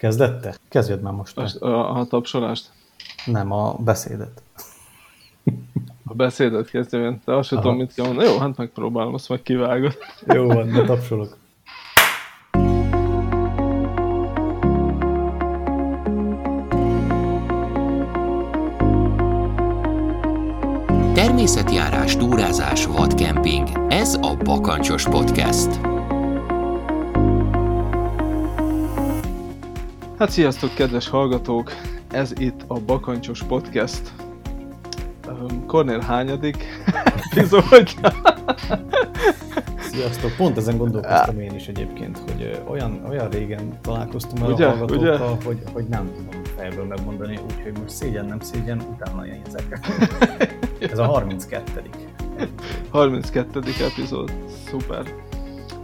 Kezdette? Kezdjed már most. most a, a tapsolást? Nem, a beszédet. A beszédet kezdjem, de azt sem tudom, mit kell mondani. Jó, hát megpróbálom, azt meg kivágod. Jó van, de tapsolok. Természetjárás, túrázás, vadkemping. Ez a Bakancsos Podcast. Hát sziasztok, kedves hallgatók! Ez itt a Bakancsos Podcast. Kornél hányadik epizódja? Sziasztok! Pont ezen gondolkoztam én is egyébként, hogy olyan, olyan régen találkoztunk már ugye, a hallgatókkal, ugye? hogy, hogy nem tudom fejből megmondani, úgyhogy most szégyen, nem szégyen, utána ezek. Ez a 32. 32. epizód. Szuper.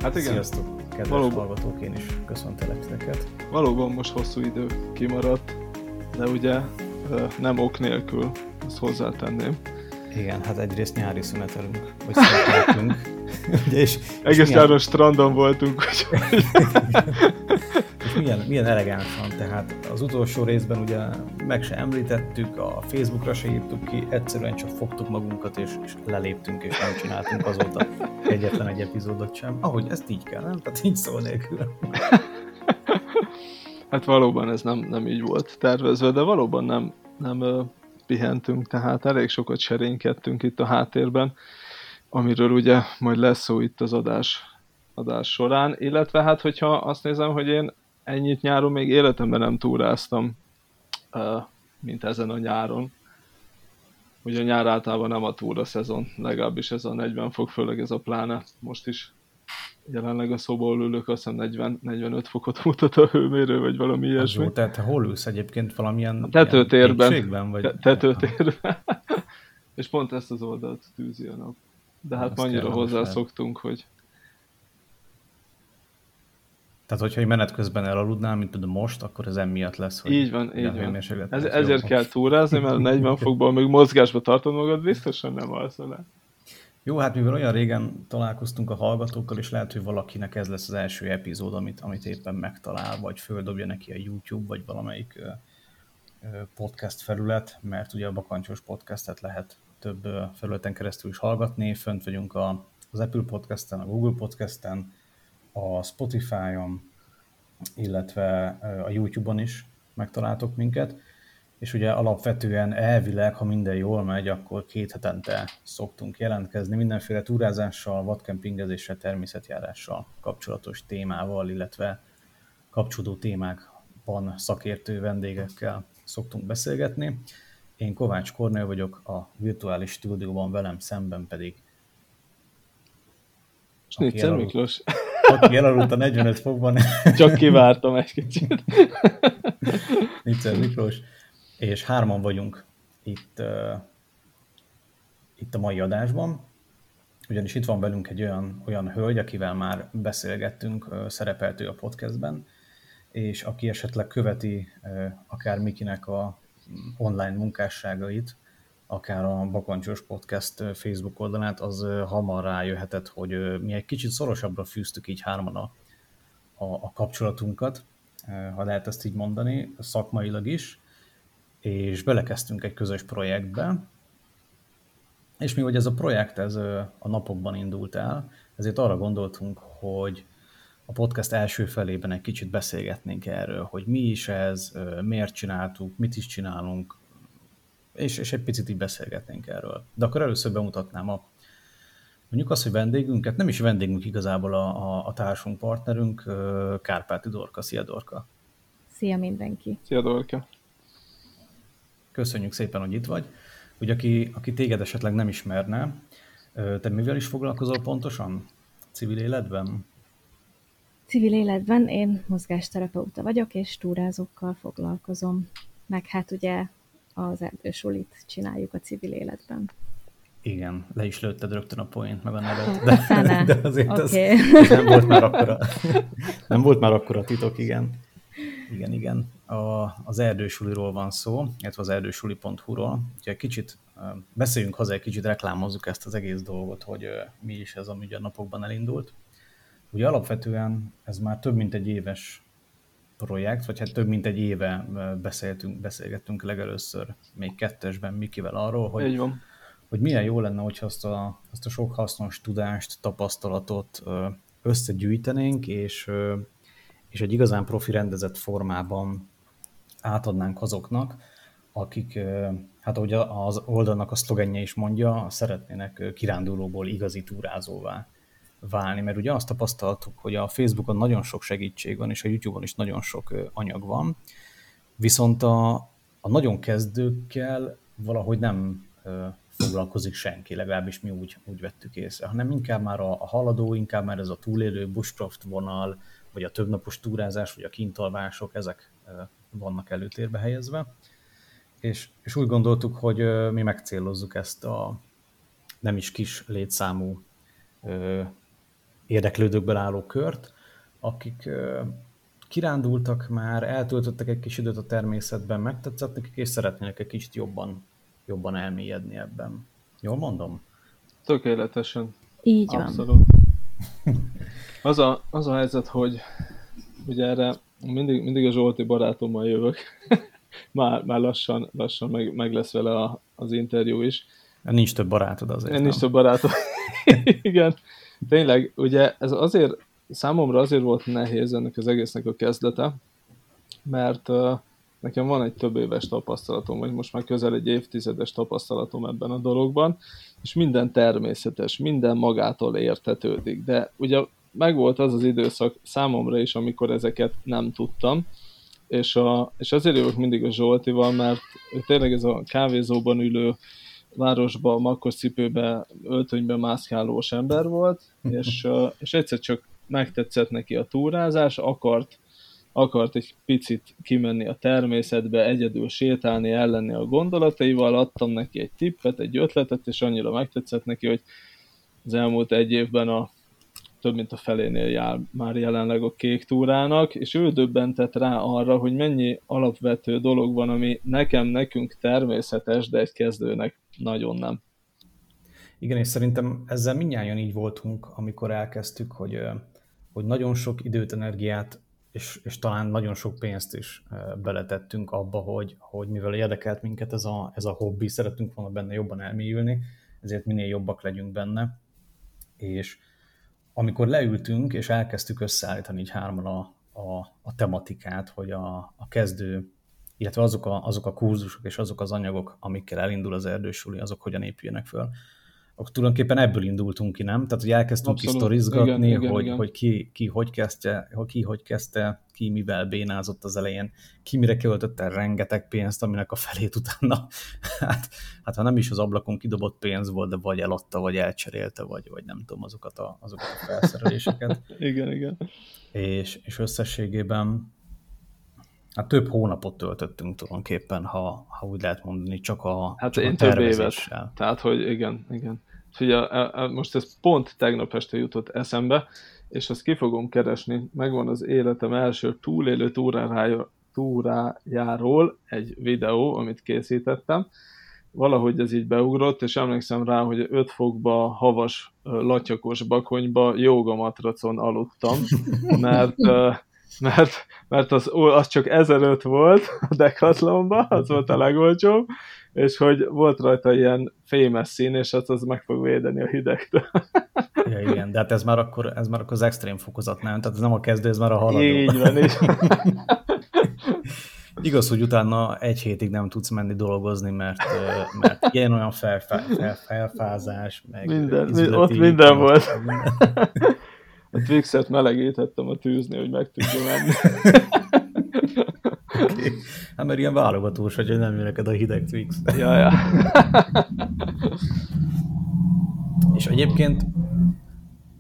Hát igen. Sziasztok! Kedves Valóban. hallgatók, én is köszöntelek titeket. Valóban most hosszú idő kimaradt, de ugye nem ok nélkül, ezt hozzátenném. Igen, hát egyrészt nyári szünetelünk, vagy szüneteltünk. Ugye, és, és Egész nyáron strandon voltunk, úgyhogy És milyen, milyen elegánsan, tehát az utolsó részben ugye meg se említettük, a Facebookra se írtuk ki, egyszerűen csak fogtuk magunkat, és, és leléptünk, és nem csináltunk azóta egyetlen egy epizódot sem. Ahogy ezt így kell, nem? Tehát így szó nélkül. hát valóban ez nem, nem így volt tervezve, de valóban nem, nem pihentünk, tehát elég sokat serénykedtünk itt a háttérben, amiről ugye majd lesz szó itt az adás, adás során, illetve hát hogyha azt nézem, hogy én ennyit nyáron még életemben nem túráztam, mint ezen a nyáron. Ugye nyár általában nem a túra szezon, legalábbis ez a 40 fok, főleg ez a pláne most is jelenleg a szoból ülök, azt hiszem 40, 45 fokot mutat a hőmérő, vagy valami ilyesmi. jó, tehát te hol ülsz egyébként valamilyen A tetőtérben. vagy... Te- Tetőtérben. És pont ezt az oldalt tűzi a nap. De hát annyira hozzászoktunk, hogy Tehát, hogyha egy menet közben elaludnál, mint tudom most, akkor ez emiatt lesz, hogy így van, így van. Ez, ezért jó. kell túrázni, mert 40 fokban még mozgásba tartod magad, biztosan nem alszol el. Jó, hát mivel olyan régen találkoztunk a hallgatókkal, és lehet, hogy valakinek ez lesz az első epizód, amit, amit éppen megtalál, vagy földobja neki a YouTube, vagy valamelyik podcast felület, mert ugye a Bakancsos podcastet lehet több felületen keresztül is hallgatni. Fönt vagyunk a, az Apple podcasten, a Google podcasten, a Spotify-on, illetve a YouTube-on is megtaláltok minket és ugye alapvetően elvileg, ha minden jól megy, akkor két hetente szoktunk jelentkezni mindenféle túrázással, vadkempingezéssel, természetjárással kapcsolatos témával, illetve kapcsolódó témákban szakértő vendégekkel szoktunk beszélgetni. Én Kovács Kornél vagyok, a virtuális stúdióban velem szemben pedig Snitzer. Miklós, aki elaludt a 45 fokban, csak kivártam egy kicsit. Niczer Miklós, és hárman vagyunk itt, uh, itt a mai adásban, ugyanis itt van velünk egy olyan, olyan hölgy, akivel már beszélgettünk, uh, szerepelt ő a podcastben, és aki esetleg követi uh, akár Mikinek a online munkásságait, akár a Bakancsos Podcast Facebook oldalát, az hamar rájöhetett, hogy mi egy kicsit szorosabbra fűztük így hárman a, a, a kapcsolatunkat, ha lehet ezt így mondani, szakmailag is, és belekezdtünk egy közös projektbe, és mi, hogy ez a projekt ez a napokban indult el, ezért arra gondoltunk, hogy a podcast első felében egy kicsit beszélgetnénk erről, hogy mi is ez, miért csináltuk, mit is csinálunk, és, és egy picit így beszélgetnénk erről. De akkor először bemutatnám a Mondjuk azt, hogy vendégünket, nem is vendégünk igazából a, a, a társunk, partnerünk, Kárpáti Dorka. Szia Dorka! Szia mindenki! Szia Dorka. Köszönjük szépen, hogy itt vagy. Ugye, aki, aki téged esetleg nem ismerne, te mivel is foglalkozol pontosan? Civil életben? Civil életben én mozgásterapeuta vagyok, és túrázókkal foglalkozom. Meg hát ugye az erdősulit csináljuk a civil életben. Igen, le is lőtted rögtön a poént, meg a nevet. De, de azért Oké. az, az nem volt már akkora, nem volt már akkora titok, igen. Igen, igen. A, az erdősuliról van szó, illetve az erdősuli.hu-ról. Úgyhogy kicsit beszéljünk hozzá, egy kicsit reklámozzuk ezt az egész dolgot, hogy mi is ez, ami ugye a napokban elindult. Ugye alapvetően ez már több mint egy éves projekt, vagy hát több mint egy éve beszéltünk, beszélgettünk legelőször még kettesben Mikivel arról, hogy, hogy milyen jó lenne, hogyha azt a, azt a sok hasznos tudást, tapasztalatot összegyűjtenénk, és, és egy igazán profi rendezett formában átadnánk azoknak, akik, hát ahogy az oldalnak a szlogenje is mondja, szeretnének kirándulóból igazi túrázóvá válni, mert ugye azt tapasztaltuk, hogy a Facebookon nagyon sok segítség van, és a YouTube-on is nagyon sok anyag van, viszont a, a nagyon kezdőkkel valahogy nem foglalkozik senki, legalábbis mi úgy, úgy vettük észre, hanem inkább már a, a haladó, inkább már ez a túlélő bushcraft vonal, vagy a többnapos túrázás, vagy a kintalvások, ezek vannak előtérbe helyezve. És, és úgy gondoltuk, hogy mi megcélozzuk ezt a nem is kis létszámú érdeklődőkből álló kört, akik kirándultak már, eltöltöttek egy kis időt a természetben, megtetszett nekik, és szeretnének egy kicsit jobban, jobban elmélyedni ebben. Jól mondom? Tökéletesen. Így van. Abszolút. Az a, az a helyzet, hogy ugye erre mindig, mindig a Zsolti barátommal jövök. már, már lassan, lassan meg, meg lesz vele a, az interjú is. Nincs több barátod azért. Nincs több barátod. Igen. Tényleg, ugye ez azért, számomra azért volt nehéz ennek az egésznek a kezdete, mert uh, nekem van egy több éves tapasztalatom, vagy most már közel egy évtizedes tapasztalatom ebben a dologban, és minden természetes, minden magától értetődik, de ugye megvolt az az időszak számomra is, amikor ezeket nem tudtam, és, a, és azért jövök mindig a Zsoltival, mert tényleg ez a kávézóban ülő, városba, makkos cipőbe, öltönybe mászkálós ember volt, és, és egyszer csak megtetszett neki a túrázás, akart, akart egy picit kimenni a természetbe, egyedül sétálni, ellenni a gondolataival, adtam neki egy tippet, egy ötletet, és annyira megtetszett neki, hogy az elmúlt egy évben a több mint a felénél jár már jelenleg a kék túrának, és ő döbbentett rá arra, hogy mennyi alapvető dolog van, ami nekem, nekünk természetes, de egy kezdőnek nagyon nem. Igen, és szerintem ezzel mindnyáján így voltunk, amikor elkezdtük, hogy, hogy nagyon sok időt, energiát, és, és talán nagyon sok pénzt is beletettünk abba, hogy, hogy mivel érdekelt minket ez a, ez a hobbi, szeretünk volna benne jobban elmélyülni, ezért minél jobbak legyünk benne. És amikor leültünk, és elkezdtük összeállítani így hárman a, a, a tematikát, hogy a, a kezdő illetve azok a, azok a kurzusok és azok az anyagok, amikkel elindul az erdősuli, azok hogyan épüljenek föl. Akkor tulajdonképpen ebből indultunk ki, nem? Tehát, hogy elkezdtünk kisztorizgatni, igen, hogy, igen. hogy ki, ki, hogy kezdte, ki hogy kezdte, ki mivel bénázott az elején, ki mire költötte rengeteg pénzt, aminek a felét utána, hát, hát ha nem is az ablakon kidobott pénz volt, de vagy eladta, vagy elcserélte, vagy, vagy nem tudom, azokat a, azokat a felszereléseket. igen, igen. És, és összességében Hát több hónapot töltöttünk tulajdonképpen, ha, ha úgy lehet mondani, csak a Hát csak én a több évet. Tehát, hogy igen, igen. Ugye, most ez pont tegnap este jutott eszembe, és azt ki fogom keresni. Megvan az életem első túlélő túrájáról, túrájáról egy videó, amit készítettem. Valahogy ez így beugrott, és emlékszem rá, hogy 5 fokba, havas, latyakos bakonyba jogamatracon aludtam, mert mert, mert az, az csak 1005 volt a Decathlonban, az volt a legolcsóbb, és hogy volt rajta ilyen fémes szín, és az, az meg fog védeni a hidegtől. Ja, igen, de hát ez már akkor, ez már akkor az extrém fokozat, nem? Tehát ez nem a kezdő, ez már a haladó. Így van, így Igaz, hogy utána egy hétig nem tudsz menni dolgozni, mert, mert ilyen olyan felfá, fel, felfázás, meg minden, ott minden volt. Minden. A Twixet melegítettem a tűzni, hogy meg tudja menni. okay. Hát mert ilyen válogatós, hogy nem jön neked a hideg Twix. ja, ja. És egyébként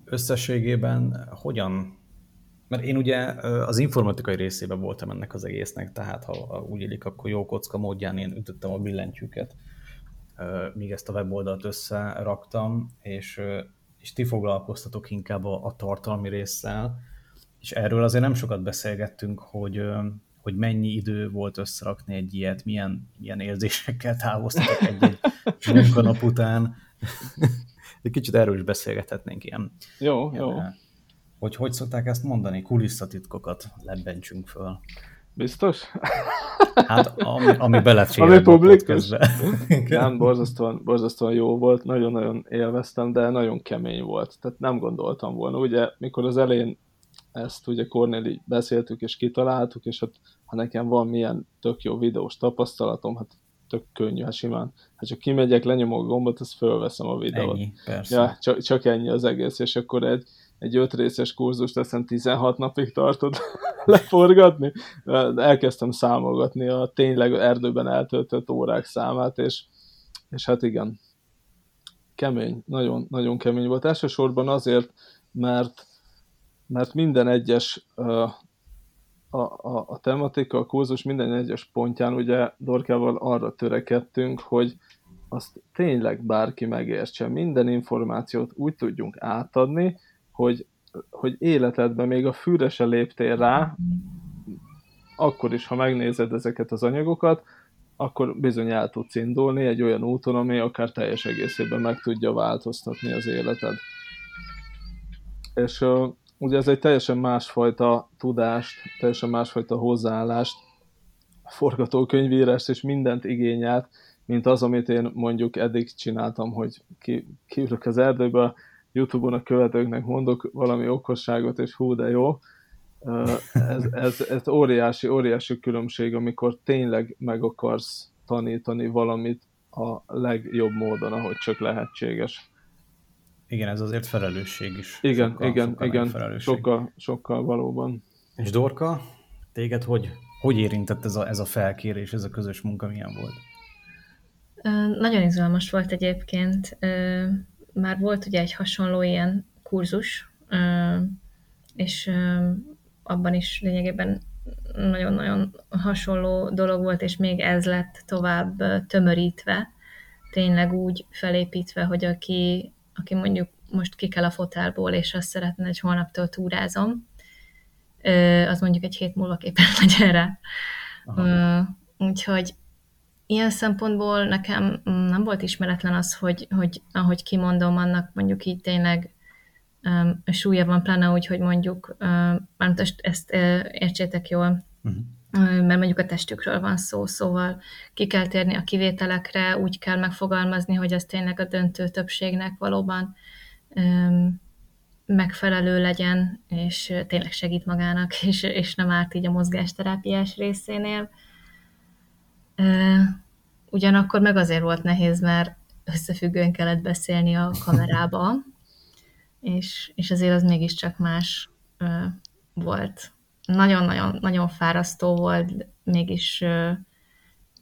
összességében hogyan mert én ugye az informatikai részében voltam ennek az egésznek, tehát ha úgy élik, akkor jó kocka módján én ütöttem a billentyűket, míg ezt a weboldalt összeraktam, és és ti foglalkoztatok inkább a, a tartalmi résszel, és erről azért nem sokat beszélgettünk, hogy, hogy mennyi idő volt összerakni egy ilyet, milyen, milyen érzésekkel távoztatok egy-egy munkanap után. egy kicsit erről is beszélgethetnénk ilyen. Jó, ilyen, jó. hogy hogy szokták ezt mondani, kulisszatitkokat lebbentsünk föl. Biztos? Hát, ami, ami belefér ami publikus. Nem, borzasztóan, borzasztóan jó volt, nagyon-nagyon élveztem, de nagyon kemény volt. Tehát nem gondoltam volna. Ugye, mikor az elején ezt ugye Cornéli beszéltük és kitaláltuk, és hát ha nekem van milyen tök jó videós tapasztalatom, hát tök könnyű, hát simán. Hát csak kimegyek, lenyomok a gombot, azt fölveszem a videót. Ennyi, persze. Ja, csak, csak ennyi az egész, és akkor egy, egy öt részes kurzust aztán 16 napig tartott leforgatni. Elkezdtem számolgatni a tényleg erdőben eltöltött órák számát, és, és hát igen, kemény, nagyon, nagyon kemény volt. Elsősorban azért, mert, mert minden egyes a, a, a tematika, a kurzus minden egyes pontján ugye Dorkával arra törekedtünk, hogy azt tényleg bárki megértse. Minden információt úgy tudjunk átadni, hogy, hogy életedben még a fűre se léptél rá, akkor is, ha megnézed ezeket az anyagokat, akkor bizony el tudsz indulni egy olyan úton, ami akár teljes egészében meg tudja változtatni az életed. És uh, ugye ez egy teljesen másfajta tudást, teljesen másfajta hozzáállást, forgatókönyvírást és mindent igényelt, mint az, amit én mondjuk eddig csináltam, hogy ki, kiülök az erdőbe, Youtube-on a követőknek mondok valami okosságot, és hú, de jó. Ez, ez, ez óriási, óriási különbség, amikor tényleg meg akarsz tanítani valamit a legjobb módon, ahogy csak lehetséges. Igen, ez azért felelősség is. Igen, sokkal, igen, sokkal igen, felelősség. sokkal, sokkal valóban. És Dorka, téged hogy, hogy érintett ez a, ez a felkérés, ez a közös munka, milyen volt? Nagyon izgalmas volt egyébként. Már volt ugye egy hasonló ilyen kurzus, és abban is lényegében nagyon-nagyon hasonló dolog volt, és még ez lett tovább tömörítve, tényleg úgy felépítve, hogy aki aki mondjuk most ki kell a fotelból, és azt szeretne, hogy holnaptól túrázom, az mondjuk egy hét múlva képes legyen rá. Aha. Úgyhogy ilyen szempontból nekem nem volt ismeretlen az, hogy, hogy ahogy kimondom, annak mondjuk így tényleg um, súlya van, pláne úgy, hogy mondjuk, um, ezt, ezt uh, értsétek jól, uh-huh mert mondjuk a testükről van szó, szóval ki kell térni a kivételekre, úgy kell megfogalmazni, hogy az tényleg a döntő többségnek valóban um, megfelelő legyen, és tényleg segít magának, és, és nem árt így a mozgásterápiás részénél. Ugyanakkor meg azért volt nehéz, mert összefüggően kellett beszélni a kamerába, és, és azért az mégiscsak más uh, volt nagyon-nagyon nagyon fárasztó volt, mégis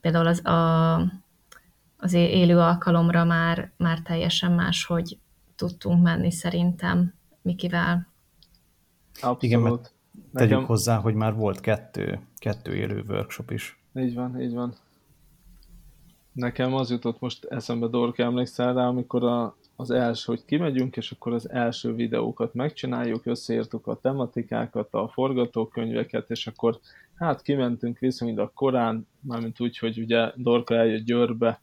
például az, a, az élő alkalomra már, már teljesen más, hogy tudtunk menni szerintem Mikivel. Abszolút. Igen, mert tegyük Nekem... hozzá, hogy már volt kettő, kettő élő workshop is. Így van, így van. Nekem az jutott most eszembe, Dorka, emlékszel rá, amikor a, az első, hogy kimegyünk, és akkor az első videókat megcsináljuk, összeírtuk a tematikákat, a forgatókönyveket, és akkor hát kimentünk viszonylag korán, mármint úgy, hogy ugye Dorka eljött Győrbe,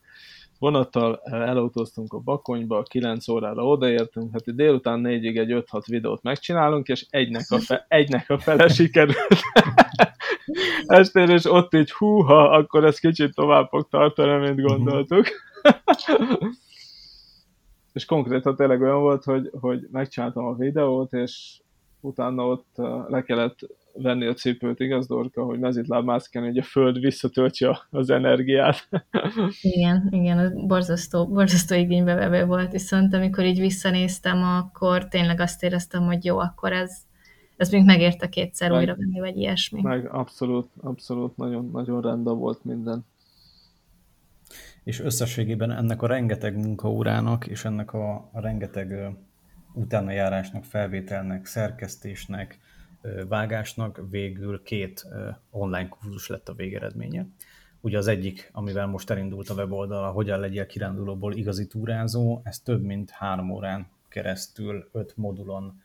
vonattal elautóztunk a Bakonyba, 9 órára odaértünk, hát délután négyig egy 5-6 videót megcsinálunk, és egynek a, fe, egynek a fele sikerült. Estén, és ott így húha, akkor ez kicsit tovább fog tartani, mint gondoltuk és konkrétan tényleg olyan volt, hogy, hogy megcsináltam a videót, és utána ott le kellett venni a cipőt, igaz, Dorka, hogy mezitláb mászkálni, hogy a föld visszatöltse az energiát. Igen, igen, az borzasztó, borzasztó igénybevevő volt, viszont amikor így visszanéztem, akkor tényleg azt éreztem, hogy jó, akkor ez, ez még megérte kétszer meg, újra venni, vagy ilyesmi. Meg abszolút, abszolút, nagyon, nagyon rendben volt minden és összességében ennek a rengeteg munkaórának és ennek a, a rengeteg utána járásnak, felvételnek, szerkesztésnek, vágásnak végül két online kurzus lett a végeredménye. Ugye az egyik, amivel most elindult a weboldal, a Hogyan legyél kirándulóból igazi túrázó, ez több mint három órán keresztül, öt modulon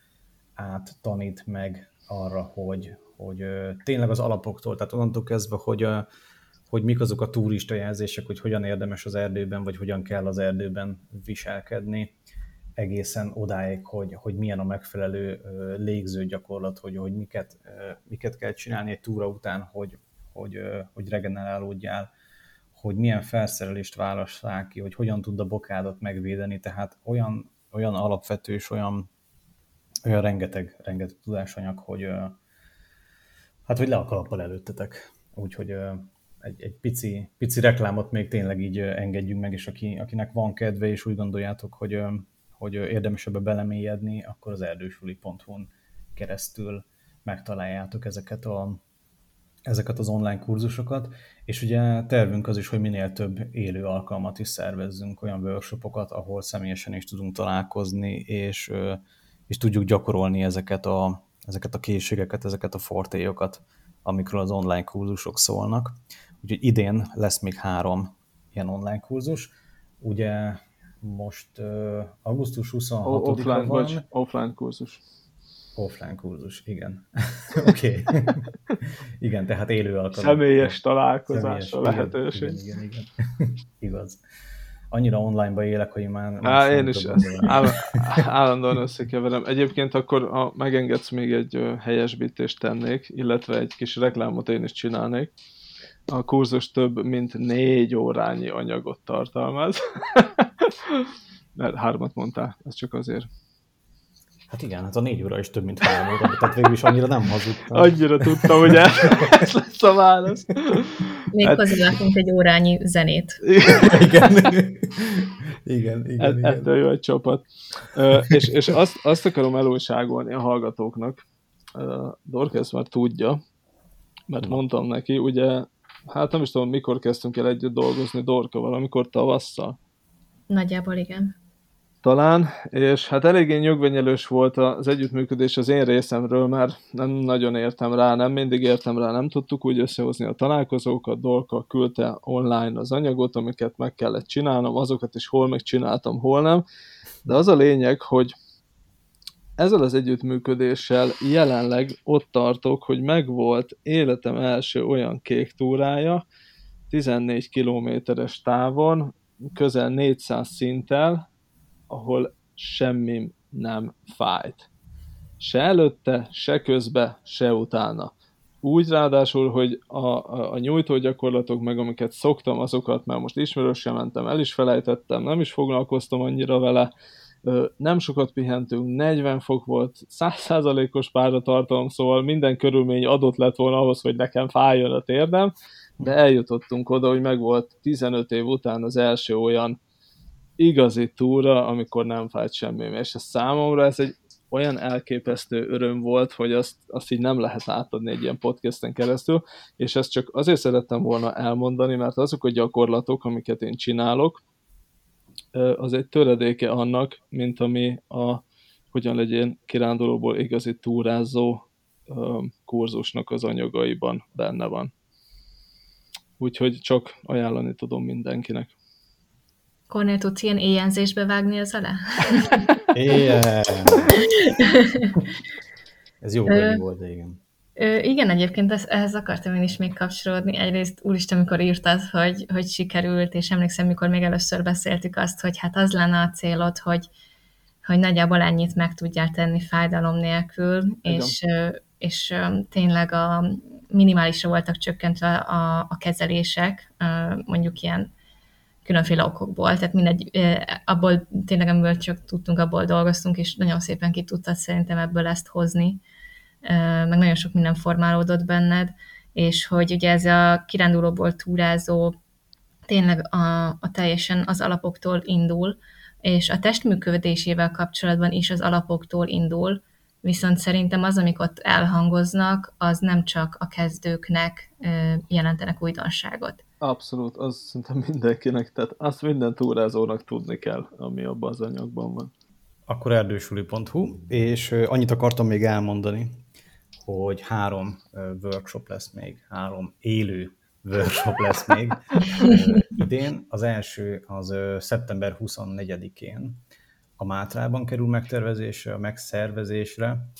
át tanít meg arra, hogy, hogy tényleg az alapoktól, tehát onnantól kezdve, hogy hogy mik azok a turista jelzések, hogy hogyan érdemes az erdőben, vagy hogyan kell az erdőben viselkedni, egészen odáig, hogy, hogy milyen a megfelelő légző gyakorlat, hogy, hogy miket, miket kell csinálni egy túra után, hogy, hogy, hogy regenerálódjál, hogy milyen felszerelést válasszál ki, hogy hogyan tud a bokádat megvédeni, tehát olyan, olyan alapvető és olyan, olyan rengeteg, rengeteg tudásanyag, hogy hát, hogy le a kalappal előttetek. Úgyhogy egy, egy pici, pici reklámot még tényleg így engedjünk meg, és aki, akinek van kedve, és úgy gondoljátok, hogy, hogy érdemes ebbe belemélyedni, akkor az erdősuli.hu-n keresztül megtaláljátok ezeket, a, ezeket az online kurzusokat, és ugye tervünk az is, hogy minél több élő alkalmat is szervezzünk, olyan workshopokat, ahol személyesen is tudunk találkozni, és, és tudjuk gyakorolni ezeket a, ezeket a készségeket, ezeket a fortélyokat, amikről az online kurzusok szólnak. Úgyhogy idén lesz még három ilyen online kurzus. Ugye most uh, augusztus 26 Offline, van. vagy offline kurzus. Offline kurzus, igen. Oké. igen, tehát élő alkalom. Személyes találkozás a lehetőség. Igen, igen, igen. Igaz. Annyira online-ba élek, hogy már... Há, én is áll, állandóan összekeverem. Egyébként akkor, ha megengedsz, még egy helyesbítést tennék, illetve egy kis reklámot én is csinálnék a kurzus több mint négy órányi anyagot tartalmaz. Mert hármat mondtál, ez csak azért. Hát igen, hát a négy óra is több, mint három óra, tehát végül is annyira nem hazudtam. Annyira tudtam, hogy ez lesz a válasz. Még hát... hozzálátunk egy órányi zenét. igen. igen, igen, Et, igen. Ettől jó egy csapat. Uh, és és azt, azt akarom elújságolni a hallgatóknak. Dorkesz már tudja, mert mondtam neki, ugye hát nem is tudom, mikor kezdtünk el együtt dolgozni Dorka, valamikor tavasszal. Nagyjából igen. Talán, és hát eléggé nyugvenyelős volt az együttműködés az én részemről, mert nem nagyon értem rá, nem mindig értem rá, nem tudtuk úgy összehozni a találkozókat, Dorka küldte online az anyagot, amiket meg kellett csinálnom, azokat is hol megcsináltam, hol nem, de az a lényeg, hogy ezzel az együttműködéssel jelenleg ott tartok, hogy megvolt életem első olyan kék túrája, 14 kilométeres távon, közel 400 szinttel, ahol semmi nem fájt. Se előtte, se közbe, se utána. Úgy ráadásul, hogy a, a, a nyújtógyakorlatok, meg amiket szoktam, azokat már most ismerősen mentem, el is felejtettem, nem is foglalkoztam annyira vele, nem sokat pihentünk, 40 fok volt, 100%-os páratartalom, szóval minden körülmény adott lett volna ahhoz, hogy nekem fájjon a térdem, de eljutottunk oda, hogy megvolt 15 év után az első olyan igazi túra, amikor nem fájt semmi. És ez számomra ez egy olyan elképesztő öröm volt, hogy azt, azt így nem lehet átadni egy ilyen podcasten keresztül, és ezt csak azért szerettem volna elmondani, mert azok a gyakorlatok, amiket én csinálok, az egy töredéke annak, mint ami a hogyan legyen kirándulóból igazi túrázó kurzusnak az anyagaiban benne van. Úgyhogy csak ajánlani tudom mindenkinek. Kornél tudsz ilyen éjjelzésbe vágni az alá? Éjjel! Ez jó, hogy volt, de igen. Ö, igen, egyébként ez, ehhez akartam én is még kapcsolódni. Egyrészt úristen, amikor írtad, hogy, hogy sikerült, és emlékszem, mikor még először beszéltük azt, hogy hát az lenne a célod, hogy, hogy nagyjából ennyit meg tudjál tenni fájdalom nélkül, igen. és, és tényleg a minimálisra voltak csökkentve a, a kezelések, mondjuk ilyen különféle okokból, tehát mindegy, abból tényleg, amiből csak tudtunk, abból dolgoztunk, és nagyon szépen ki tudtad szerintem ebből ezt hozni. Meg nagyon sok minden formálódott benned, és hogy ugye ez a kirándulóból túrázó tényleg a, a teljesen az alapoktól indul, és a testműködésével kapcsolatban is az alapoktól indul, viszont szerintem az, amik ott elhangoznak, az nem csak a kezdőknek jelentenek újdonságot. Abszolút, az szerintem mindenkinek, tehát azt minden túrázónak tudni kell, ami abban az anyagban van. Akkor erdősuli.hu, és annyit akartam még elmondani, hogy három workshop lesz még, három élő workshop lesz még idén. Az első az szeptember 24-én a Mátrában kerül megtervezésre, a megszervezésre.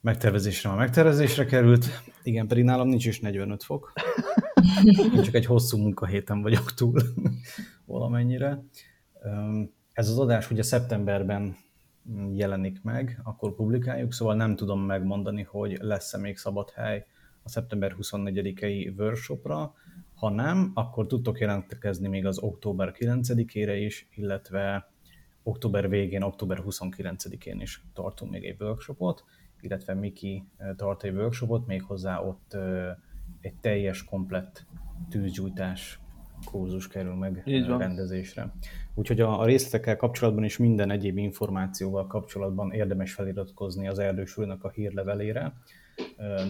Megtervezésre a megtervezésre került, igen, pedig nálam nincs is 45 fok. Én csak egy hosszú munkahéten vagyok túl valamennyire. ez az adás ugye szeptemberben jelenik meg, akkor publikáljuk, szóval nem tudom megmondani, hogy lesz-e még szabad hely a szeptember 24-i workshopra, ha nem, akkor tudtok jelentkezni még az október 9-ére is, illetve október végén, október 29-én is tartunk még egy workshopot, illetve Miki tart egy workshopot, méghozzá ott egy teljes, komplett tűzgyújtás kurzus kerül meg Így van. rendezésre. Úgyhogy a, a részletekkel kapcsolatban és minden egyéb információval kapcsolatban érdemes feliratkozni az erdősülnek a hírlevelére.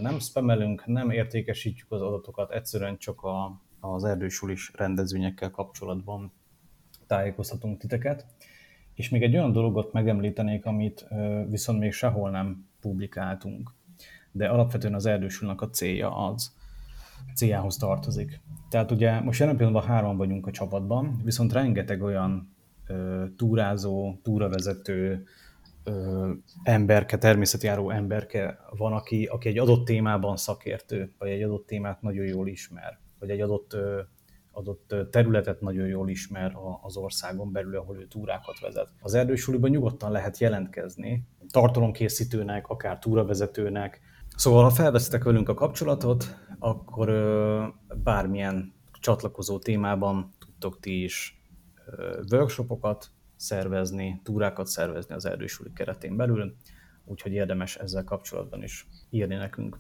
Nem spamelünk, nem értékesítjük az adatokat, egyszerűen csak a, az erdősulis rendezvényekkel kapcsolatban tájékoztatunk titeket. És még egy olyan dologot megemlítenék, amit viszont még sehol nem publikáltunk, de alapvetően az erdősülnek a célja az, céljához tartozik. Tehát ugye most jelen pillanatban hárman vagyunk a csapatban, viszont rengeteg olyan ö, túrázó, túravezető, ö, emberke, természetjáró emberke van, aki, aki egy adott témában szakértő, vagy egy adott témát nagyon jól ismer, vagy egy adott, ö, adott területet nagyon jól ismer az országon belül, ahol ő túrákat vezet. Az erdősuliban nyugodtan lehet jelentkezni, tartalomkészítőnek, akár túravezetőnek, Szóval, ha felvesztek velünk a kapcsolatot, akkor bármilyen csatlakozó témában tudtok ti is workshopokat szervezni, túrákat szervezni az erdősuli keretén belül, úgyhogy érdemes ezzel kapcsolatban is írni nekünk.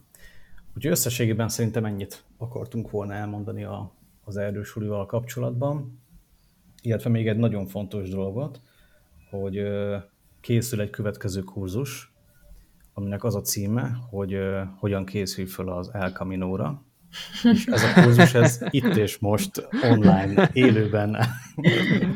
Úgyhogy összességében szerintem ennyit akartunk volna elmondani a, az erdősulival kapcsolatban, illetve még egy nagyon fontos dolgot, hogy ö, készül egy következő kurzus, aminek az a címe, hogy uh, hogyan készül fel az El Camino-ra. És ez a kurzus, ez itt és most online, élőben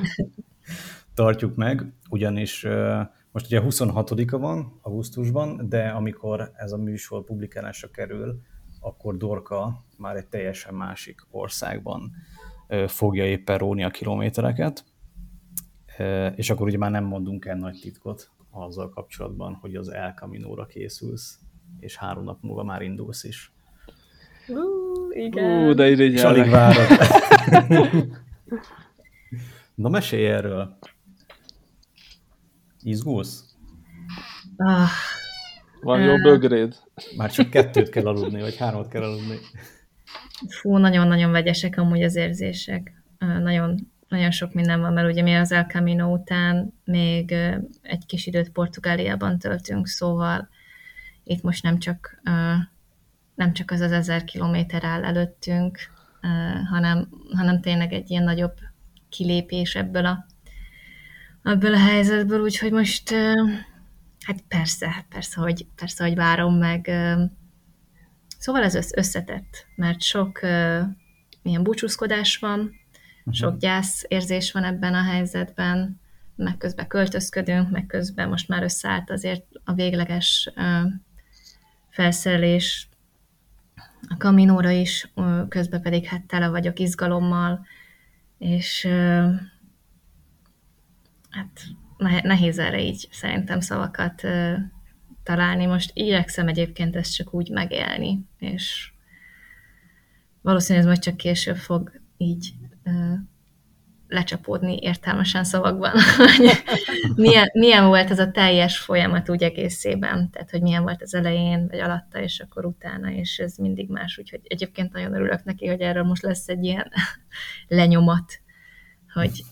tartjuk meg, ugyanis uh, most ugye 26-a van augusztusban, de amikor ez a műsor publikálásra kerül, akkor Dorka már egy teljesen másik országban uh, fogja éppen róni a kilométereket, és akkor ugye már nem mondunk el nagy titkot, azzal kapcsolatban, hogy az El Camino-ra készülsz, és három nap múlva már indulsz is. Uh, igen. Uh, de ide És alig várok. Na, mesélj erről. Izgulsz? Ah. Van jó bögréd? Már csak kettőt kell aludni, vagy hármat kell aludni. Fú, nagyon-nagyon vegyesek amúgy az érzések. Nagyon nagyon sok minden van, mert ugye mi az El Camino után még egy kis időt Portugáliában töltünk, szóval itt most nem csak, nem csak az az ezer kilométer áll előttünk, hanem, hanem tényleg egy ilyen nagyobb kilépés ebből a, ebből a helyzetből, úgyhogy most hát persze, hát persze, hogy, persze, hogy várom meg. Szóval ez összetett, mert sok milyen búcsúzkodás van. Sok gyász érzés van ebben a helyzetben, meg közben költözködünk, meg közben most már összeállt azért a végleges felszerelés a kaminóra is, közben pedig hát tele vagyok izgalommal, és hát nehéz erre így szerintem szavakat találni. Most igyekszem egyébként ezt csak úgy megélni, és valószínűleg ez majd csak később fog így lecsapódni értelmesen szavakban, hogy milyen, milyen volt ez a teljes folyamat úgy egészében, tehát hogy milyen volt az elején, vagy alatta, és akkor utána, és ez mindig más, úgyhogy egyébként nagyon örülök neki, hogy erről most lesz egy ilyen lenyomat, hogy,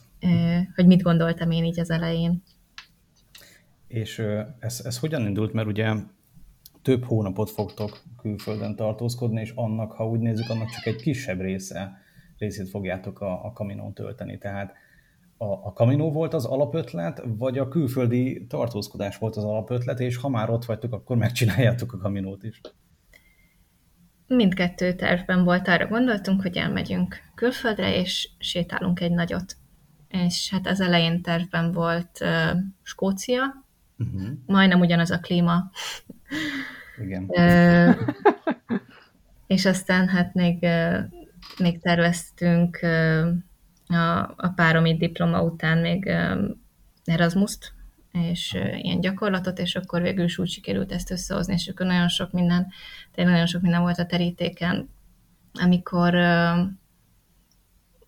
hogy mit gondoltam én így az elején. És ez, ez hogyan indult, mert ugye több hónapot fogtok külföldön tartózkodni, és annak, ha úgy nézzük, annak csak egy kisebb része részét fogjátok a, a kaminón tölteni. Tehát a, a kaminó volt az alapötlet, vagy a külföldi tartózkodás volt az alapötlet, és ha már ott vagytok, akkor megcsináljátok a kaminót is? Mindkettő tervben volt, arra gondoltunk, hogy elmegyünk külföldre, és sétálunk egy nagyot. És hát az elején tervben volt uh, Skócia, uh-huh. majdnem ugyanaz a klíma. Igen. Uh, és aztán hát még uh, még terveztünk a, a páromi diploma után még Erasmus-t, és ilyen gyakorlatot, és akkor végül is úgy sikerült ezt összehozni, és akkor nagyon sok minden, tényleg nagyon sok minden volt a terítéken, amikor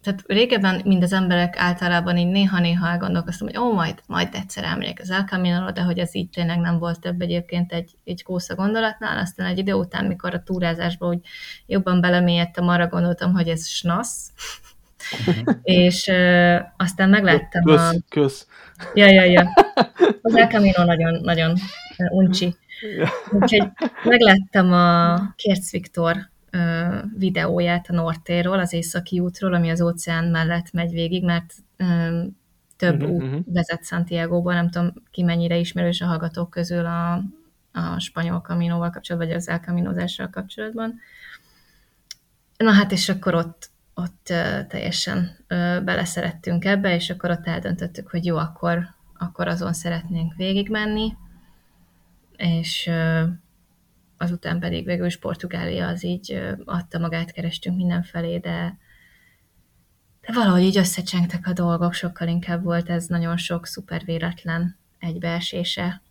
tehát régebben, mind az emberek általában így néha-néha elgondolkoztam, hogy ó, majd, majd egyszer elmegyek az El Camino-ra, de hogy ez így tényleg nem volt több egyébként egy, egy kósza gondolatnál, aztán egy idő után, mikor a túrázásba úgy jobban belemélyedtem, arra gondoltam, hogy ez snasz, és uh, aztán megláttam kösz, a... Kösz, Ja, ja, ja. Az El Camino nagyon, nagyon uncsi. Úgyhogy megláttam a Kérc Viktor videóját a Nortéról, az északi útról, ami az óceán mellett megy végig, mert több uh-huh, út uh-huh. vezet Santiago-ba, nem tudom ki mennyire ismerős a hallgatók közül a, a spanyol kaminóval kapcsolatban, vagy az elkaminozással kapcsolatban. Na hát, és akkor ott, ott teljesen beleszerettünk ebbe, és akkor ott eldöntöttük, hogy jó, akkor, akkor azon szeretnénk végigmenni, és azután pedig végül is Portugália az így adta magát, kerestünk mindenfelé, de, de valahogy így összecsengtek a dolgok, sokkal inkább volt ez nagyon sok szuper véletlen egybeesése.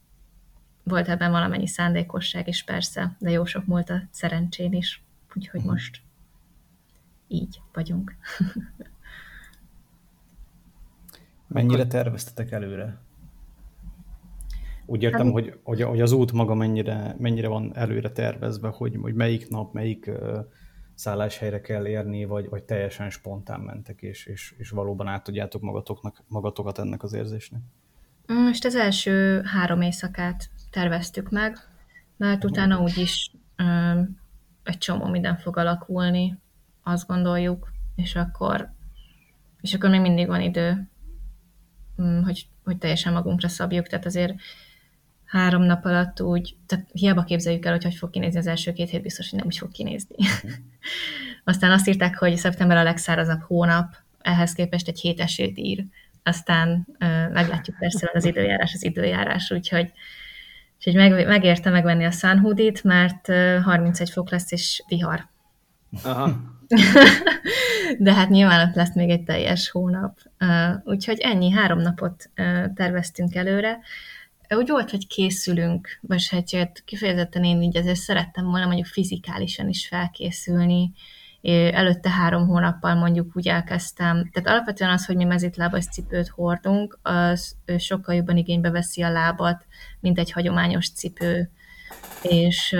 Volt ebben valamennyi szándékosság is persze, de jó sok múlt a szerencsén is, úgyhogy uh-huh. most így vagyunk. Mennyire terveztetek előre? Úgy értem, hát, hogy, hogy, hogy az út maga mennyire, mennyire van előre tervezve, hogy, hogy melyik nap, melyik szálláshelyre kell érni, vagy, vagy teljesen spontán mentek, és, és, és valóban át tudjátok magatoknak, magatokat ennek az érzésnek? Most az első három éjszakát terveztük meg, mert utána úgyis uh, egy csomó minden fog alakulni, azt gondoljuk, és akkor, és akkor még mindig van idő, hogy, hogy teljesen magunkra szabjuk, tehát azért három nap alatt úgy, tehát hiába képzeljük el, hogy hogy fog kinézni az első két hét, biztos, hogy nem úgy fog kinézni. Aztán azt írták, hogy szeptember a legszárazabb hónap, ehhez képest egy hét esőt ír. Aztán uh, meglátjuk persze az időjárás az időjárás, úgyhogy, úgyhogy meg, megérte megvenni a Sunhoodit, mert uh, 31 fok lesz és vihar. Aha. De hát nyilván ott lesz még egy teljes hónap. Úgyhogy ennyi, három napot terveztünk előre úgy volt, hogy készülünk, vagy hát kifejezetten én így azért szerettem volna mondjuk fizikálisan is felkészülni, előtte három hónappal mondjuk úgy elkezdtem. Tehát alapvetően az, hogy mi mezitlábas cipőt hordunk, az sokkal jobban igénybe veszi a lábat, mint egy hagyományos cipő, és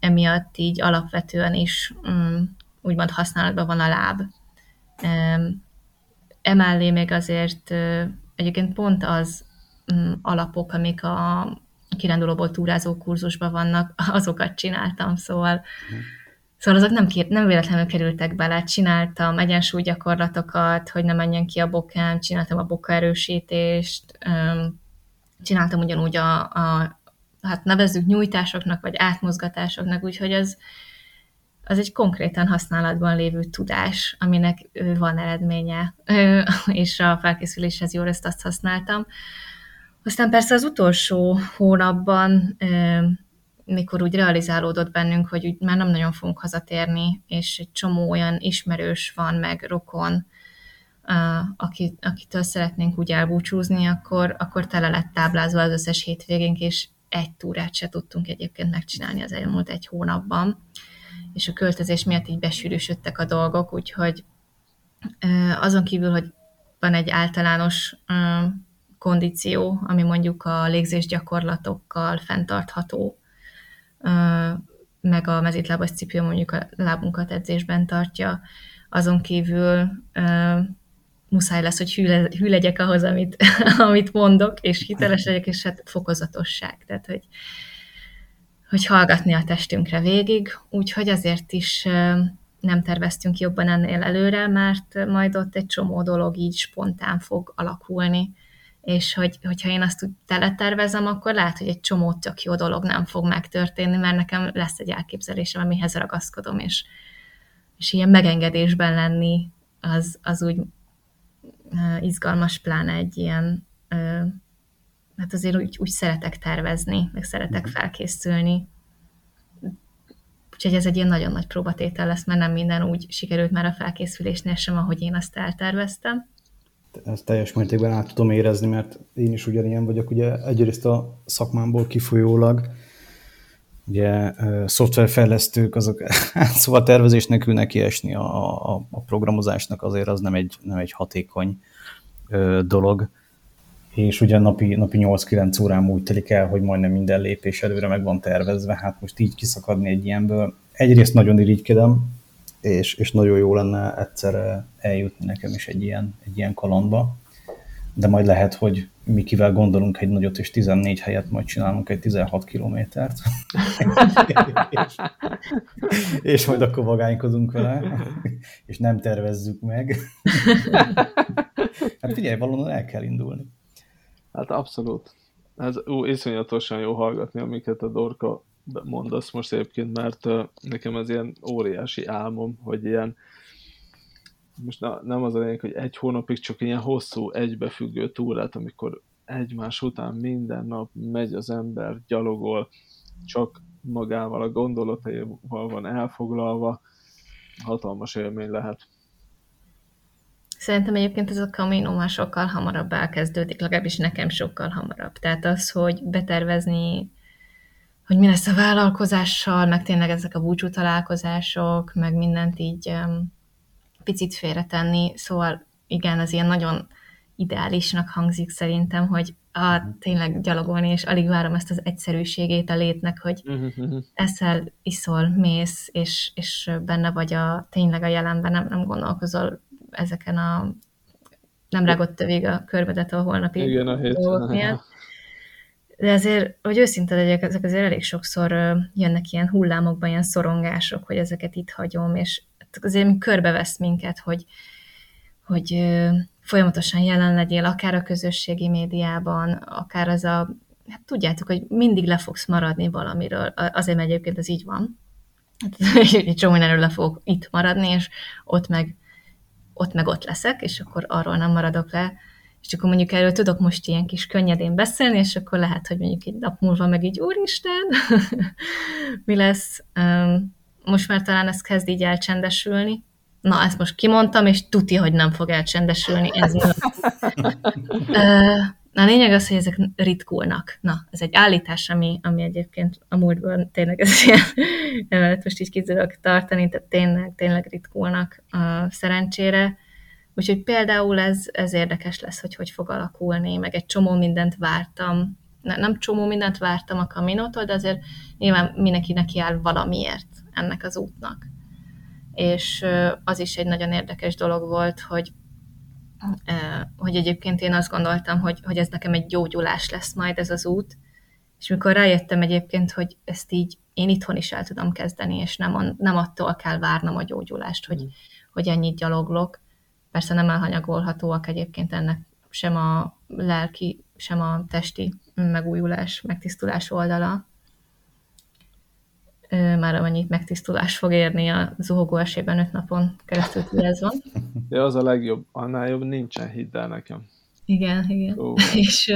emiatt így alapvetően is um, úgymond használatban van a láb. Emellé még azért egyébként pont az alapok, amik a kirándulóból túrázó kurzusban vannak, azokat csináltam, szóval mm. Szóval azok nem, kér, nem véletlenül kerültek bele. Csináltam egyensúlygyakorlatokat, hogy ne menjen ki a bokám, csináltam a boka erősítést, csináltam ugyanúgy a, a hát nevezzük nyújtásoknak, vagy átmozgatásoknak, úgyhogy az, az egy konkrétan használatban lévő tudás, aminek van eredménye, és a felkészüléshez jól ezt azt használtam. Aztán persze az utolsó hónapban, mikor úgy realizálódott bennünk, hogy úgy már nem nagyon fogunk hazatérni, és egy csomó olyan ismerős van, meg rokon, aki, akitől szeretnénk úgy elbúcsúzni, akkor, akkor tele lett táblázva az összes hétvégénk, és egy túrát se tudtunk egyébként megcsinálni az elmúlt egy hónapban, és a költözés miatt így besűrűsödtek a dolgok, úgyhogy azon kívül, hogy van egy általános kondíció, ami mondjuk a légzés gyakorlatokkal fenntartható, meg a mezítlábas cipő mondjuk a lábunkat edzésben tartja. Azon kívül muszáj lesz, hogy hű, le, hű legyek ahhoz, amit, amit mondok, és hiteles legyek, és hát fokozatosság. Tehát, hogy, hogy hallgatni a testünkre végig, úgyhogy azért is nem terveztünk jobban ennél előre, mert majd ott egy csomó dolog így spontán fog alakulni és hogy, hogyha én azt úgy teletervezem, akkor lehet, hogy egy csomó tök jó dolog nem fog megtörténni, mert nekem lesz egy elképzelésem, amihez ragaszkodom, és, és ilyen megengedésben lenni, az, az úgy uh, izgalmas, pláne egy ilyen, uh, hát azért úgy, úgy szeretek tervezni, meg szeretek mhm. felkészülni. Úgyhogy ez egy ilyen nagyon nagy próbatétel lesz, mert nem minden úgy sikerült már a felkészülésnél sem, ahogy én azt elterveztem ezt teljes mértékben át tudom érezni, mert én is ugyanilyen vagyok, ugye egyrészt a szakmámból kifolyólag, ugye szoftverfejlesztők, azok, szóval tervezésnek ülnek kiesni a, a, a programozásnak, azért az nem egy, nem egy hatékony ö, dolog. És ugye napi, napi 8-9 órám úgy telik el, hogy majdnem minden lépés előre meg van tervezve, hát most így kiszakadni egy ilyenből. Egyrészt nagyon irigykedem, és, és nagyon jó lenne egyszer eljutni nekem is egy ilyen, egy ilyen kalandba de majd lehet, hogy mi kivel gondolunk egy nagyot, és 14 helyet majd csinálunk egy 16 kilométert. és, és majd akkor vagánykozunk vele, és nem tervezzük meg. hát figyelj, valóban el kell indulni. Hát abszolút. Ez ó, iszonyatosan jó hallgatni, amiket a Dorka mondasz most egyébként, mert nekem ez ilyen óriási álmom, hogy ilyen most na, nem az a lényeg, hogy egy hónapig csak ilyen hosszú, egybefüggő túrát, amikor egymás után minden nap megy az ember, gyalogol, csak magával, a gondolataival van elfoglalva, hatalmas élmény lehet. Szerintem egyébként ez a Camino már sokkal hamarabb elkezdődik, legalábbis nekem sokkal hamarabb. Tehát az, hogy betervezni, hogy mi lesz a vállalkozással, meg tényleg ezek a búcsú találkozások, meg mindent így um, picit félretenni, szóval igen, az ilyen nagyon ideálisnak hangzik szerintem, hogy a, mhm. tényleg gyalogolni, és alig várom ezt az egyszerűségét a létnek, hogy uh-huh. eszel, iszol, mész, és, és benne vagy a tényleg a jelenben, nem, nem gondolkozol ezeken a nem rágott végig a körbedet a holnapi Igen, a hét. De azért, hogy őszinte legyek, ezek azért elég sokszor jönnek ilyen hullámokban, ilyen szorongások, hogy ezeket itt hagyom, és azért körbevesz minket, hogy, hogy folyamatosan jelen legyél, akár a közösségi médiában, akár az a, hát tudjátok, hogy mindig le fogsz maradni valamiről, azért mert egyébként ez így van. Egy csomó mindenről le fogok itt maradni, és ott meg, ott meg ott leszek, és akkor arról nem maradok le, és akkor mondjuk erről tudok most ilyen kis könnyedén beszélni, és akkor lehet, hogy mondjuk egy nap múlva meg így, úristen, mi lesz most már talán ez kezd így elcsendesülni. Na, ezt most kimondtam, és tuti, hogy nem fog elcsendesülni. Ez Na, a lényeg az, hogy ezek ritkulnak. Na, ez egy állítás, ami, ami egyébként a múltban tényleg ez ilyen, emellett most így ki tartani, tehát tényleg, tényleg ritkulnak a szerencsére. Úgyhogy például ez, ez érdekes lesz, hogy hogy fog alakulni, meg egy csomó mindent vártam. Nem csomó mindent vártam a kaminótól, de azért nyilván mindenki neki áll valamiért ennek az útnak. És az is egy nagyon érdekes dolog volt, hogy hogy egyébként én azt gondoltam, hogy, hogy ez nekem egy gyógyulás lesz majd ez az út, és mikor rájöttem egyébként, hogy ezt így én itthon is el tudom kezdeni, és nem, nem attól kell várnom a gyógyulást, hogy, mm. hogy ennyit gyaloglok. Persze nem elhanyagolhatóak egyébként ennek sem a lelki, sem a testi megújulás, megtisztulás oldala, már amennyit megtisztulás fog érni a zuhogó esében öt napon keresztül van. Ja, az a legjobb, annál jobb nincsen, hidd el nekem. Igen, igen. Oh. és,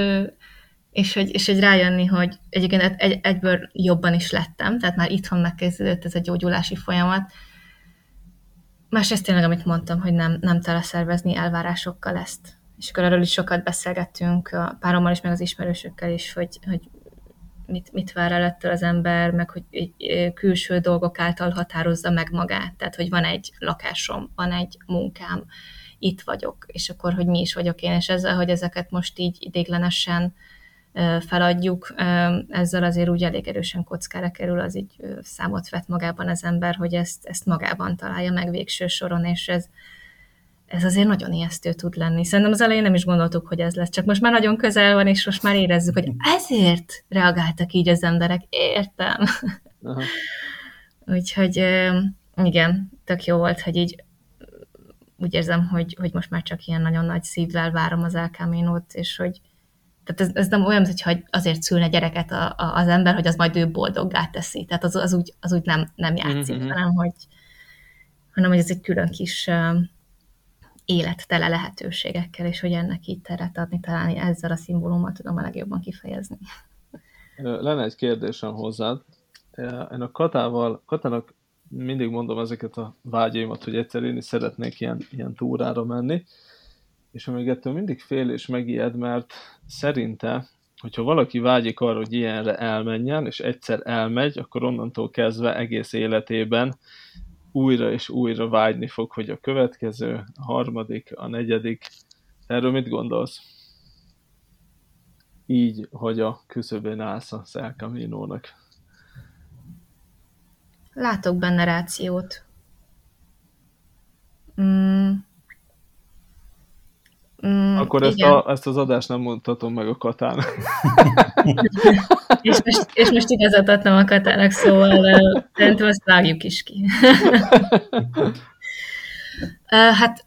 és, hogy, és hogy rájönni, hogy egyébként egy, egyből jobban is lettem, tehát már itthon megkezdődött ez a gyógyulási folyamat. Másrészt tényleg, amit mondtam, hogy nem, nem teleszervezni elvárásokkal ezt. És akkor arról is sokat beszélgettünk a párommal is, meg az ismerősökkel is, hogy, hogy mit, mit vár el ettől az ember, meg hogy külső dolgok által határozza meg magát. Tehát, hogy van egy lakásom, van egy munkám, itt vagyok, és akkor, hogy mi is vagyok én, és ezzel, hogy ezeket most így idéglenesen feladjuk, ezzel azért úgy elég erősen kockára kerül, az így számot vett magában az ember, hogy ezt, ezt magában találja meg végső soron, és ez, ez azért nagyon ijesztő tud lenni. Szerintem az elején nem is gondoltuk, hogy ez lesz, csak most már nagyon közel van, és most már érezzük, hogy ezért reagáltak így az emberek. Értem. Aha. Úgyhogy igen, tök jó volt, hogy így úgy érzem, hogy, hogy most már csak ilyen nagyon nagy szívvel várom az elkáménót, és hogy tehát ez, ez nem olyan, hogyha azért szülne gyereket a, a, az ember, hogy az majd ő boldoggá teszi. Tehát az, az, úgy, az úgy nem, nem játszik, mm-hmm. hanem, hogy, hanem hogy ez egy külön kis élettele lehetőségekkel, és hogy ennek így teret adni, talán ezzel a szimbólummal tudom a legjobban kifejezni. Lenne egy kérdésem hozzád. Én a Katával, Katának mindig mondom ezeket a vágyaimat, hogy egyszer én is szeretnék ilyen, ilyen túrára menni, és amíg ettől mindig fél és megijed, mert szerinte hogyha valaki vágyik arra, hogy ilyenre elmenjen, és egyszer elmegy, akkor onnantól kezdve egész életében újra és újra vágyni fog, hogy a következő, a harmadik, a negyedik. Erről mit gondolsz? Így, hogy a küszöbén állsz a Szelkaminónak. Látok benne rációt. Mm, Mm, Akkor ezt, a, ezt az adást nem mondhatom meg a Katán. és, most, és most igazat adtam a Katának, szóval szerintem azt vágjuk is ki. hát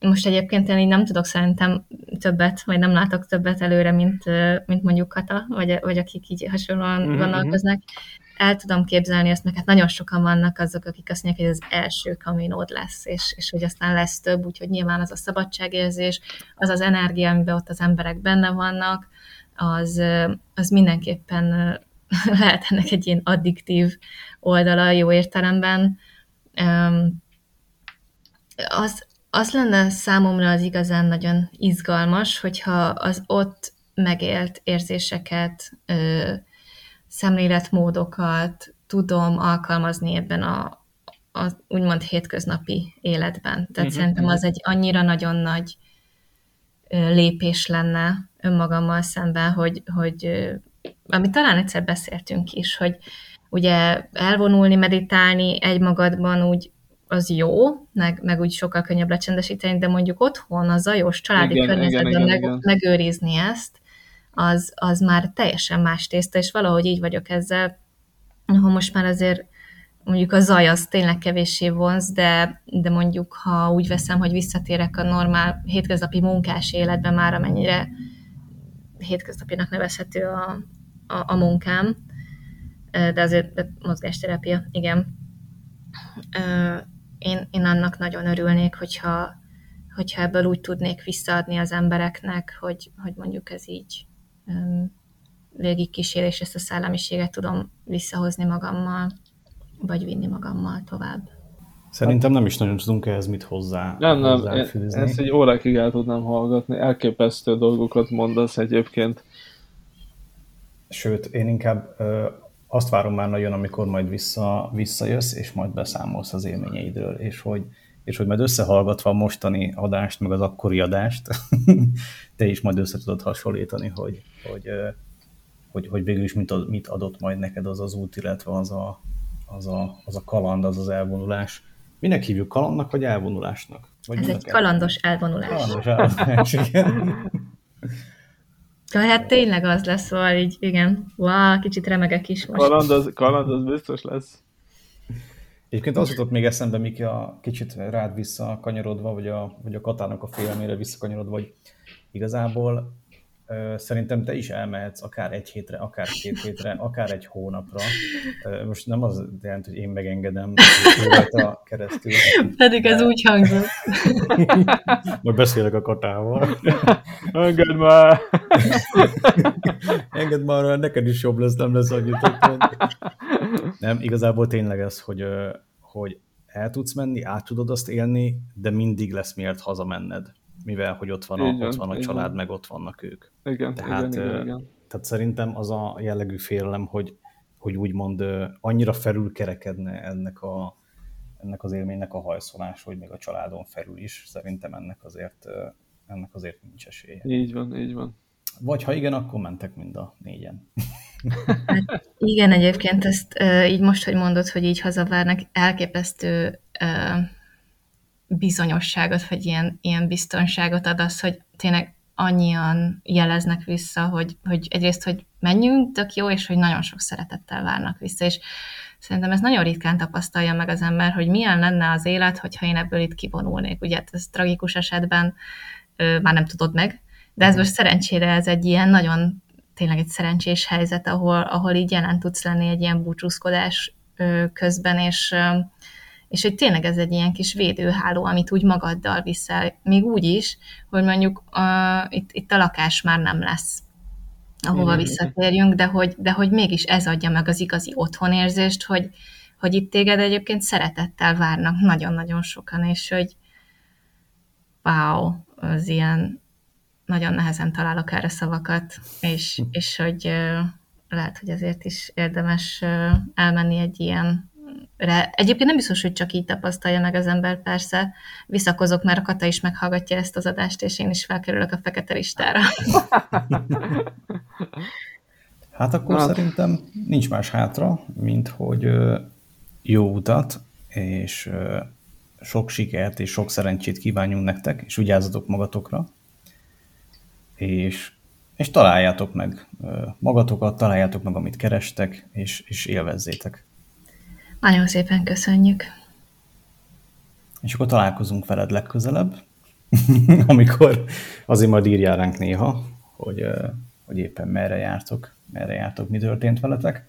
most egyébként én így nem tudok szerintem többet, vagy nem látok többet előre, mint, mint mondjuk Kata, vagy, vagy akik így hasonlóan mm-hmm. gondolkoznak el tudom képzelni azt, mert hát nagyon sokan vannak azok, akik azt mondják, hogy az első kaminód lesz, és, és hogy aztán lesz több, úgyhogy nyilván az a szabadságérzés, az az energia, amiben ott az emberek benne vannak, az, az mindenképpen lehet ennek egy ilyen addiktív oldala jó értelemben. Az, az lenne számomra az igazán nagyon izgalmas, hogyha az ott megélt érzéseket, szemléletmódokat tudom alkalmazni ebben a, a úgymond hétköznapi életben. Tehát uh-huh. szerintem az egy annyira nagyon nagy lépés lenne önmagammal szemben, hogy, hogy amit talán egyszer beszéltünk is, hogy ugye elvonulni, meditálni egymagadban úgy az jó, meg, meg úgy sokkal könnyebb lecsendesíteni, de mondjuk otthon, a zajos családi igen, környezetben igen, meg, igen. megőrizni ezt, az, az már teljesen más tészta, és valahogy így vagyok ezzel, ha most már azért mondjuk a zaj az tényleg kevéssé vonz, de, de mondjuk ha úgy veszem, hogy visszatérek a normál hétköznapi munkás életbe már, amennyire hétköznapinak nevezhető a, a, a munkám, de azért de mozgásterápia, igen. Én, én annak nagyon örülnék, hogyha, hogyha ebből úgy tudnék visszaadni az embereknek, hogy, hogy mondjuk ez így végigkísér, és ezt a szellemiséget tudom visszahozni magammal, vagy vinni magammal tovább. Szerintem nem is nagyon tudunk ehhez mit hozzá Nem, nem, ezt egy órákig el tudnám hallgatni. Elképesztő dolgokat mondasz egyébként. Sőt, én inkább ö, azt várom már nagyon, amikor majd vissza, visszajössz, és majd beszámolsz az élményeidről, és hogy, és hogy majd összehallgatva a mostani adást, meg az akkori adást, te is majd össze tudod hasonlítani, hogy, hogy, hogy, hogy végül is mit, mit adott majd neked az az út, illetve az a, az a, az a kaland, az az elvonulás. Minek hívjuk kalandnak, vagy elvonulásnak? Vagy Ez egy kalandos elvonulás. Kalandos elvonulás, igen. Ja, hát tényleg az lesz, szóval így, igen. Wow, kicsit remegek is most. Kaland az, kaland az biztos lesz. Egyébként az jutott még eszembe, Miki, a kicsit rád visszakanyarodva, vagy a, vagy a Katának a félelmére visszakanyarodva, hogy igazából szerintem te is elmehetsz akár egy hétre, akár két hétre, akár egy hónapra. Most nem az jelent, hogy én megengedem a keresztül. Pedig ez úgy hangzott. Majd beszélek a katával. Engedd már! Engedd már, neked is jobb lesz, nem lesz annyit. Nem, igazából tényleg ez, hogy, hogy el tudsz menni, át tudod azt élni, de mindig lesz miért hazamenned mivel hogy ott van a, igen, ott van a család, igen. meg ott vannak ők. Igen, tehát, igen, igen, igen. tehát szerintem az a jellegű félelem, hogy, hogy úgymond annyira felülkerekedne ennek, a, ennek az élménynek a hajszolás, hogy még a családon felül is, szerintem ennek azért, ennek azért nincs esélye. Így van, így van. Vagy ha igen, akkor mentek mind a négyen. Hát igen, egyébként ezt így most, hogy mondod, hogy így hazavárnak, elképesztő bizonyosságot, vagy ilyen, ilyen biztonságot ad az, hogy tényleg annyian jeleznek vissza, hogy, hogy egyrészt, hogy menjünk, tök jó, és hogy nagyon sok szeretettel várnak vissza, és szerintem ez nagyon ritkán tapasztalja meg az ember, hogy milyen lenne az élet, hogyha én ebből itt kivonulnék. Ugye ez tragikus esetben ö, már nem tudod meg, de ez most szerencsére ez egy ilyen nagyon tényleg egy szerencsés helyzet, ahol, ahol így jelen tudsz lenni egy ilyen búcsúzkodás ö, közben, és ö, és hogy tényleg ez egy ilyen kis védőháló, amit úgy magaddal viszel, még úgy is, hogy mondjuk uh, itt, itt a lakás már nem lesz, ahova visszatérjünk, de hogy, de hogy mégis ez adja meg az igazi otthonérzést, hogy, hogy itt téged egyébként szeretettel várnak nagyon-nagyon sokan, és hogy wow, az ilyen nagyon nehezen találok erre szavakat, és, és hogy lehet, hogy ezért is érdemes elmenni egy ilyen Egyébként nem biztos, hogy csak így tapasztalja meg az ember, persze. Visszakozok, mert a Kata is meghallgatja ezt az adást, és én is felkerülök a fekete listára. Hát akkor hát. szerintem nincs más hátra, mint hogy jó utat, és sok sikert és sok szerencsét kívánjunk nektek, és vigyázzatok magatokra, és, és találjátok meg magatokat, találjátok meg, amit kerestek, és, és élvezzétek. Nagyon szépen köszönjük. És akkor találkozunk veled legközelebb, amikor azért majd írjál ránk néha, hogy, hogy éppen merre jártok, merre jártok, mi történt veletek.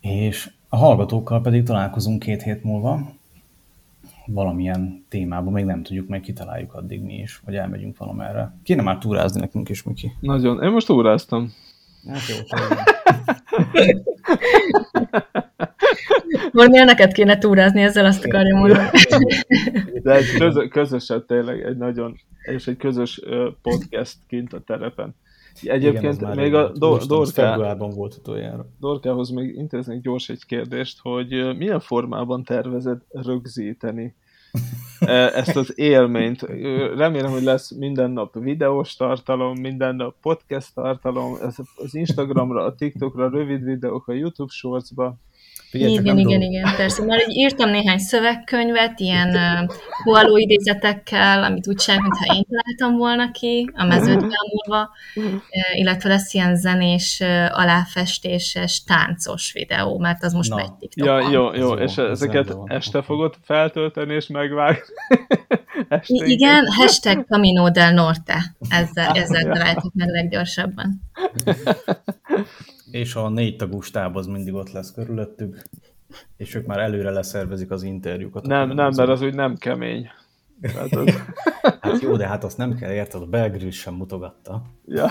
És a hallgatókkal pedig találkozunk két hét múlva, valamilyen témában, még nem tudjuk, meg kitaláljuk addig mi is, vagy elmegyünk valamerre. Kéne már túrázni nekünk is, Miki. Nagyon. Én most túráztam. Hát jó, Mornél neked kéne túrázni, ezzel azt akarja mondani. De egy közö, közösen tényleg egy nagyon, és egy közös podcast kint a terepen. Egyébként Igen, még a do- Dorká, volt utoljára. Dorkához még intéznék gyors egy kérdést, hogy milyen formában tervezed rögzíteni ezt az élményt. Remélem, hogy lesz minden nap videós tartalom, minden nap podcast tartalom, ez az Instagramra, a TikTokra, rövid videók, a YouTube Shortsba. Figyelj, igen, igen, dolog. igen, persze. Már így írtam néhány szövegkönyvet, ilyen uh, koaló idézetekkel, amit úgy sem, mintha én találtam volna ki, a mezőt beámulva, uh, illetve lesz ilyen zenés, uh, aláfestéses, táncos videó, mert az most Na. megy TikTokon. Ja, jó, jó, és ezeket este fogod feltölteni és megvágni? igen, hashtag Camino del Norte, ezzel, ezzel találtuk meg leggyorsabban. És a négy tagú stáb az mindig ott lesz körülöttük, és ők már előre leszervezik az interjúkat. Nem, nem, mert az úgy nem kemény. Hát, az... hát jó, de hát azt nem kell, érted? A Belgrűs sem mutogatta. Ja.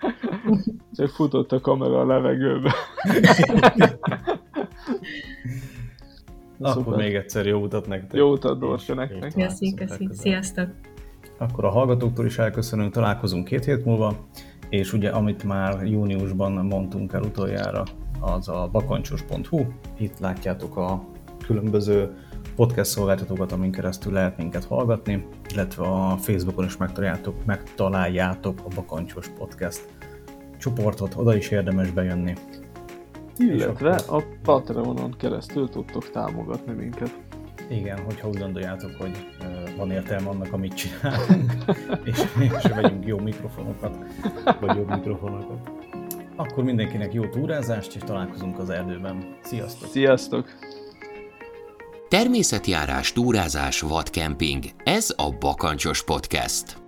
Csak futott a kamera a levegőbe. Akkor még egyszer jó utat nektek. Jó utat, Dorsa, nektek. Köszi, köszi. Sziasztok. Akkor a hallgatóktól is elköszönünk, találkozunk két hét múlva és ugye amit már júniusban mondtunk el utoljára, az a bakancsos.hu. Itt látjátok a különböző podcast szolgáltatókat, amin keresztül lehet minket hallgatni, illetve a Facebookon is megtaláljátok, megtaláljátok a Bakancsos Podcast csoportot, oda is érdemes bejönni. Illetve a Patreonon keresztül tudtok támogatni minket. Igen, hogyha úgy gondoljátok, hogy van értelme annak, amit csinálunk, és, és vegyünk jó mikrofonokat, vagy jobb mikrofonokat. Akkor mindenkinek jó túrázást, és találkozunk az erdőben. Sziasztok! Sziasztok! Természetjárás, túrázás, vadkemping. Ez a Bakancsos Podcast.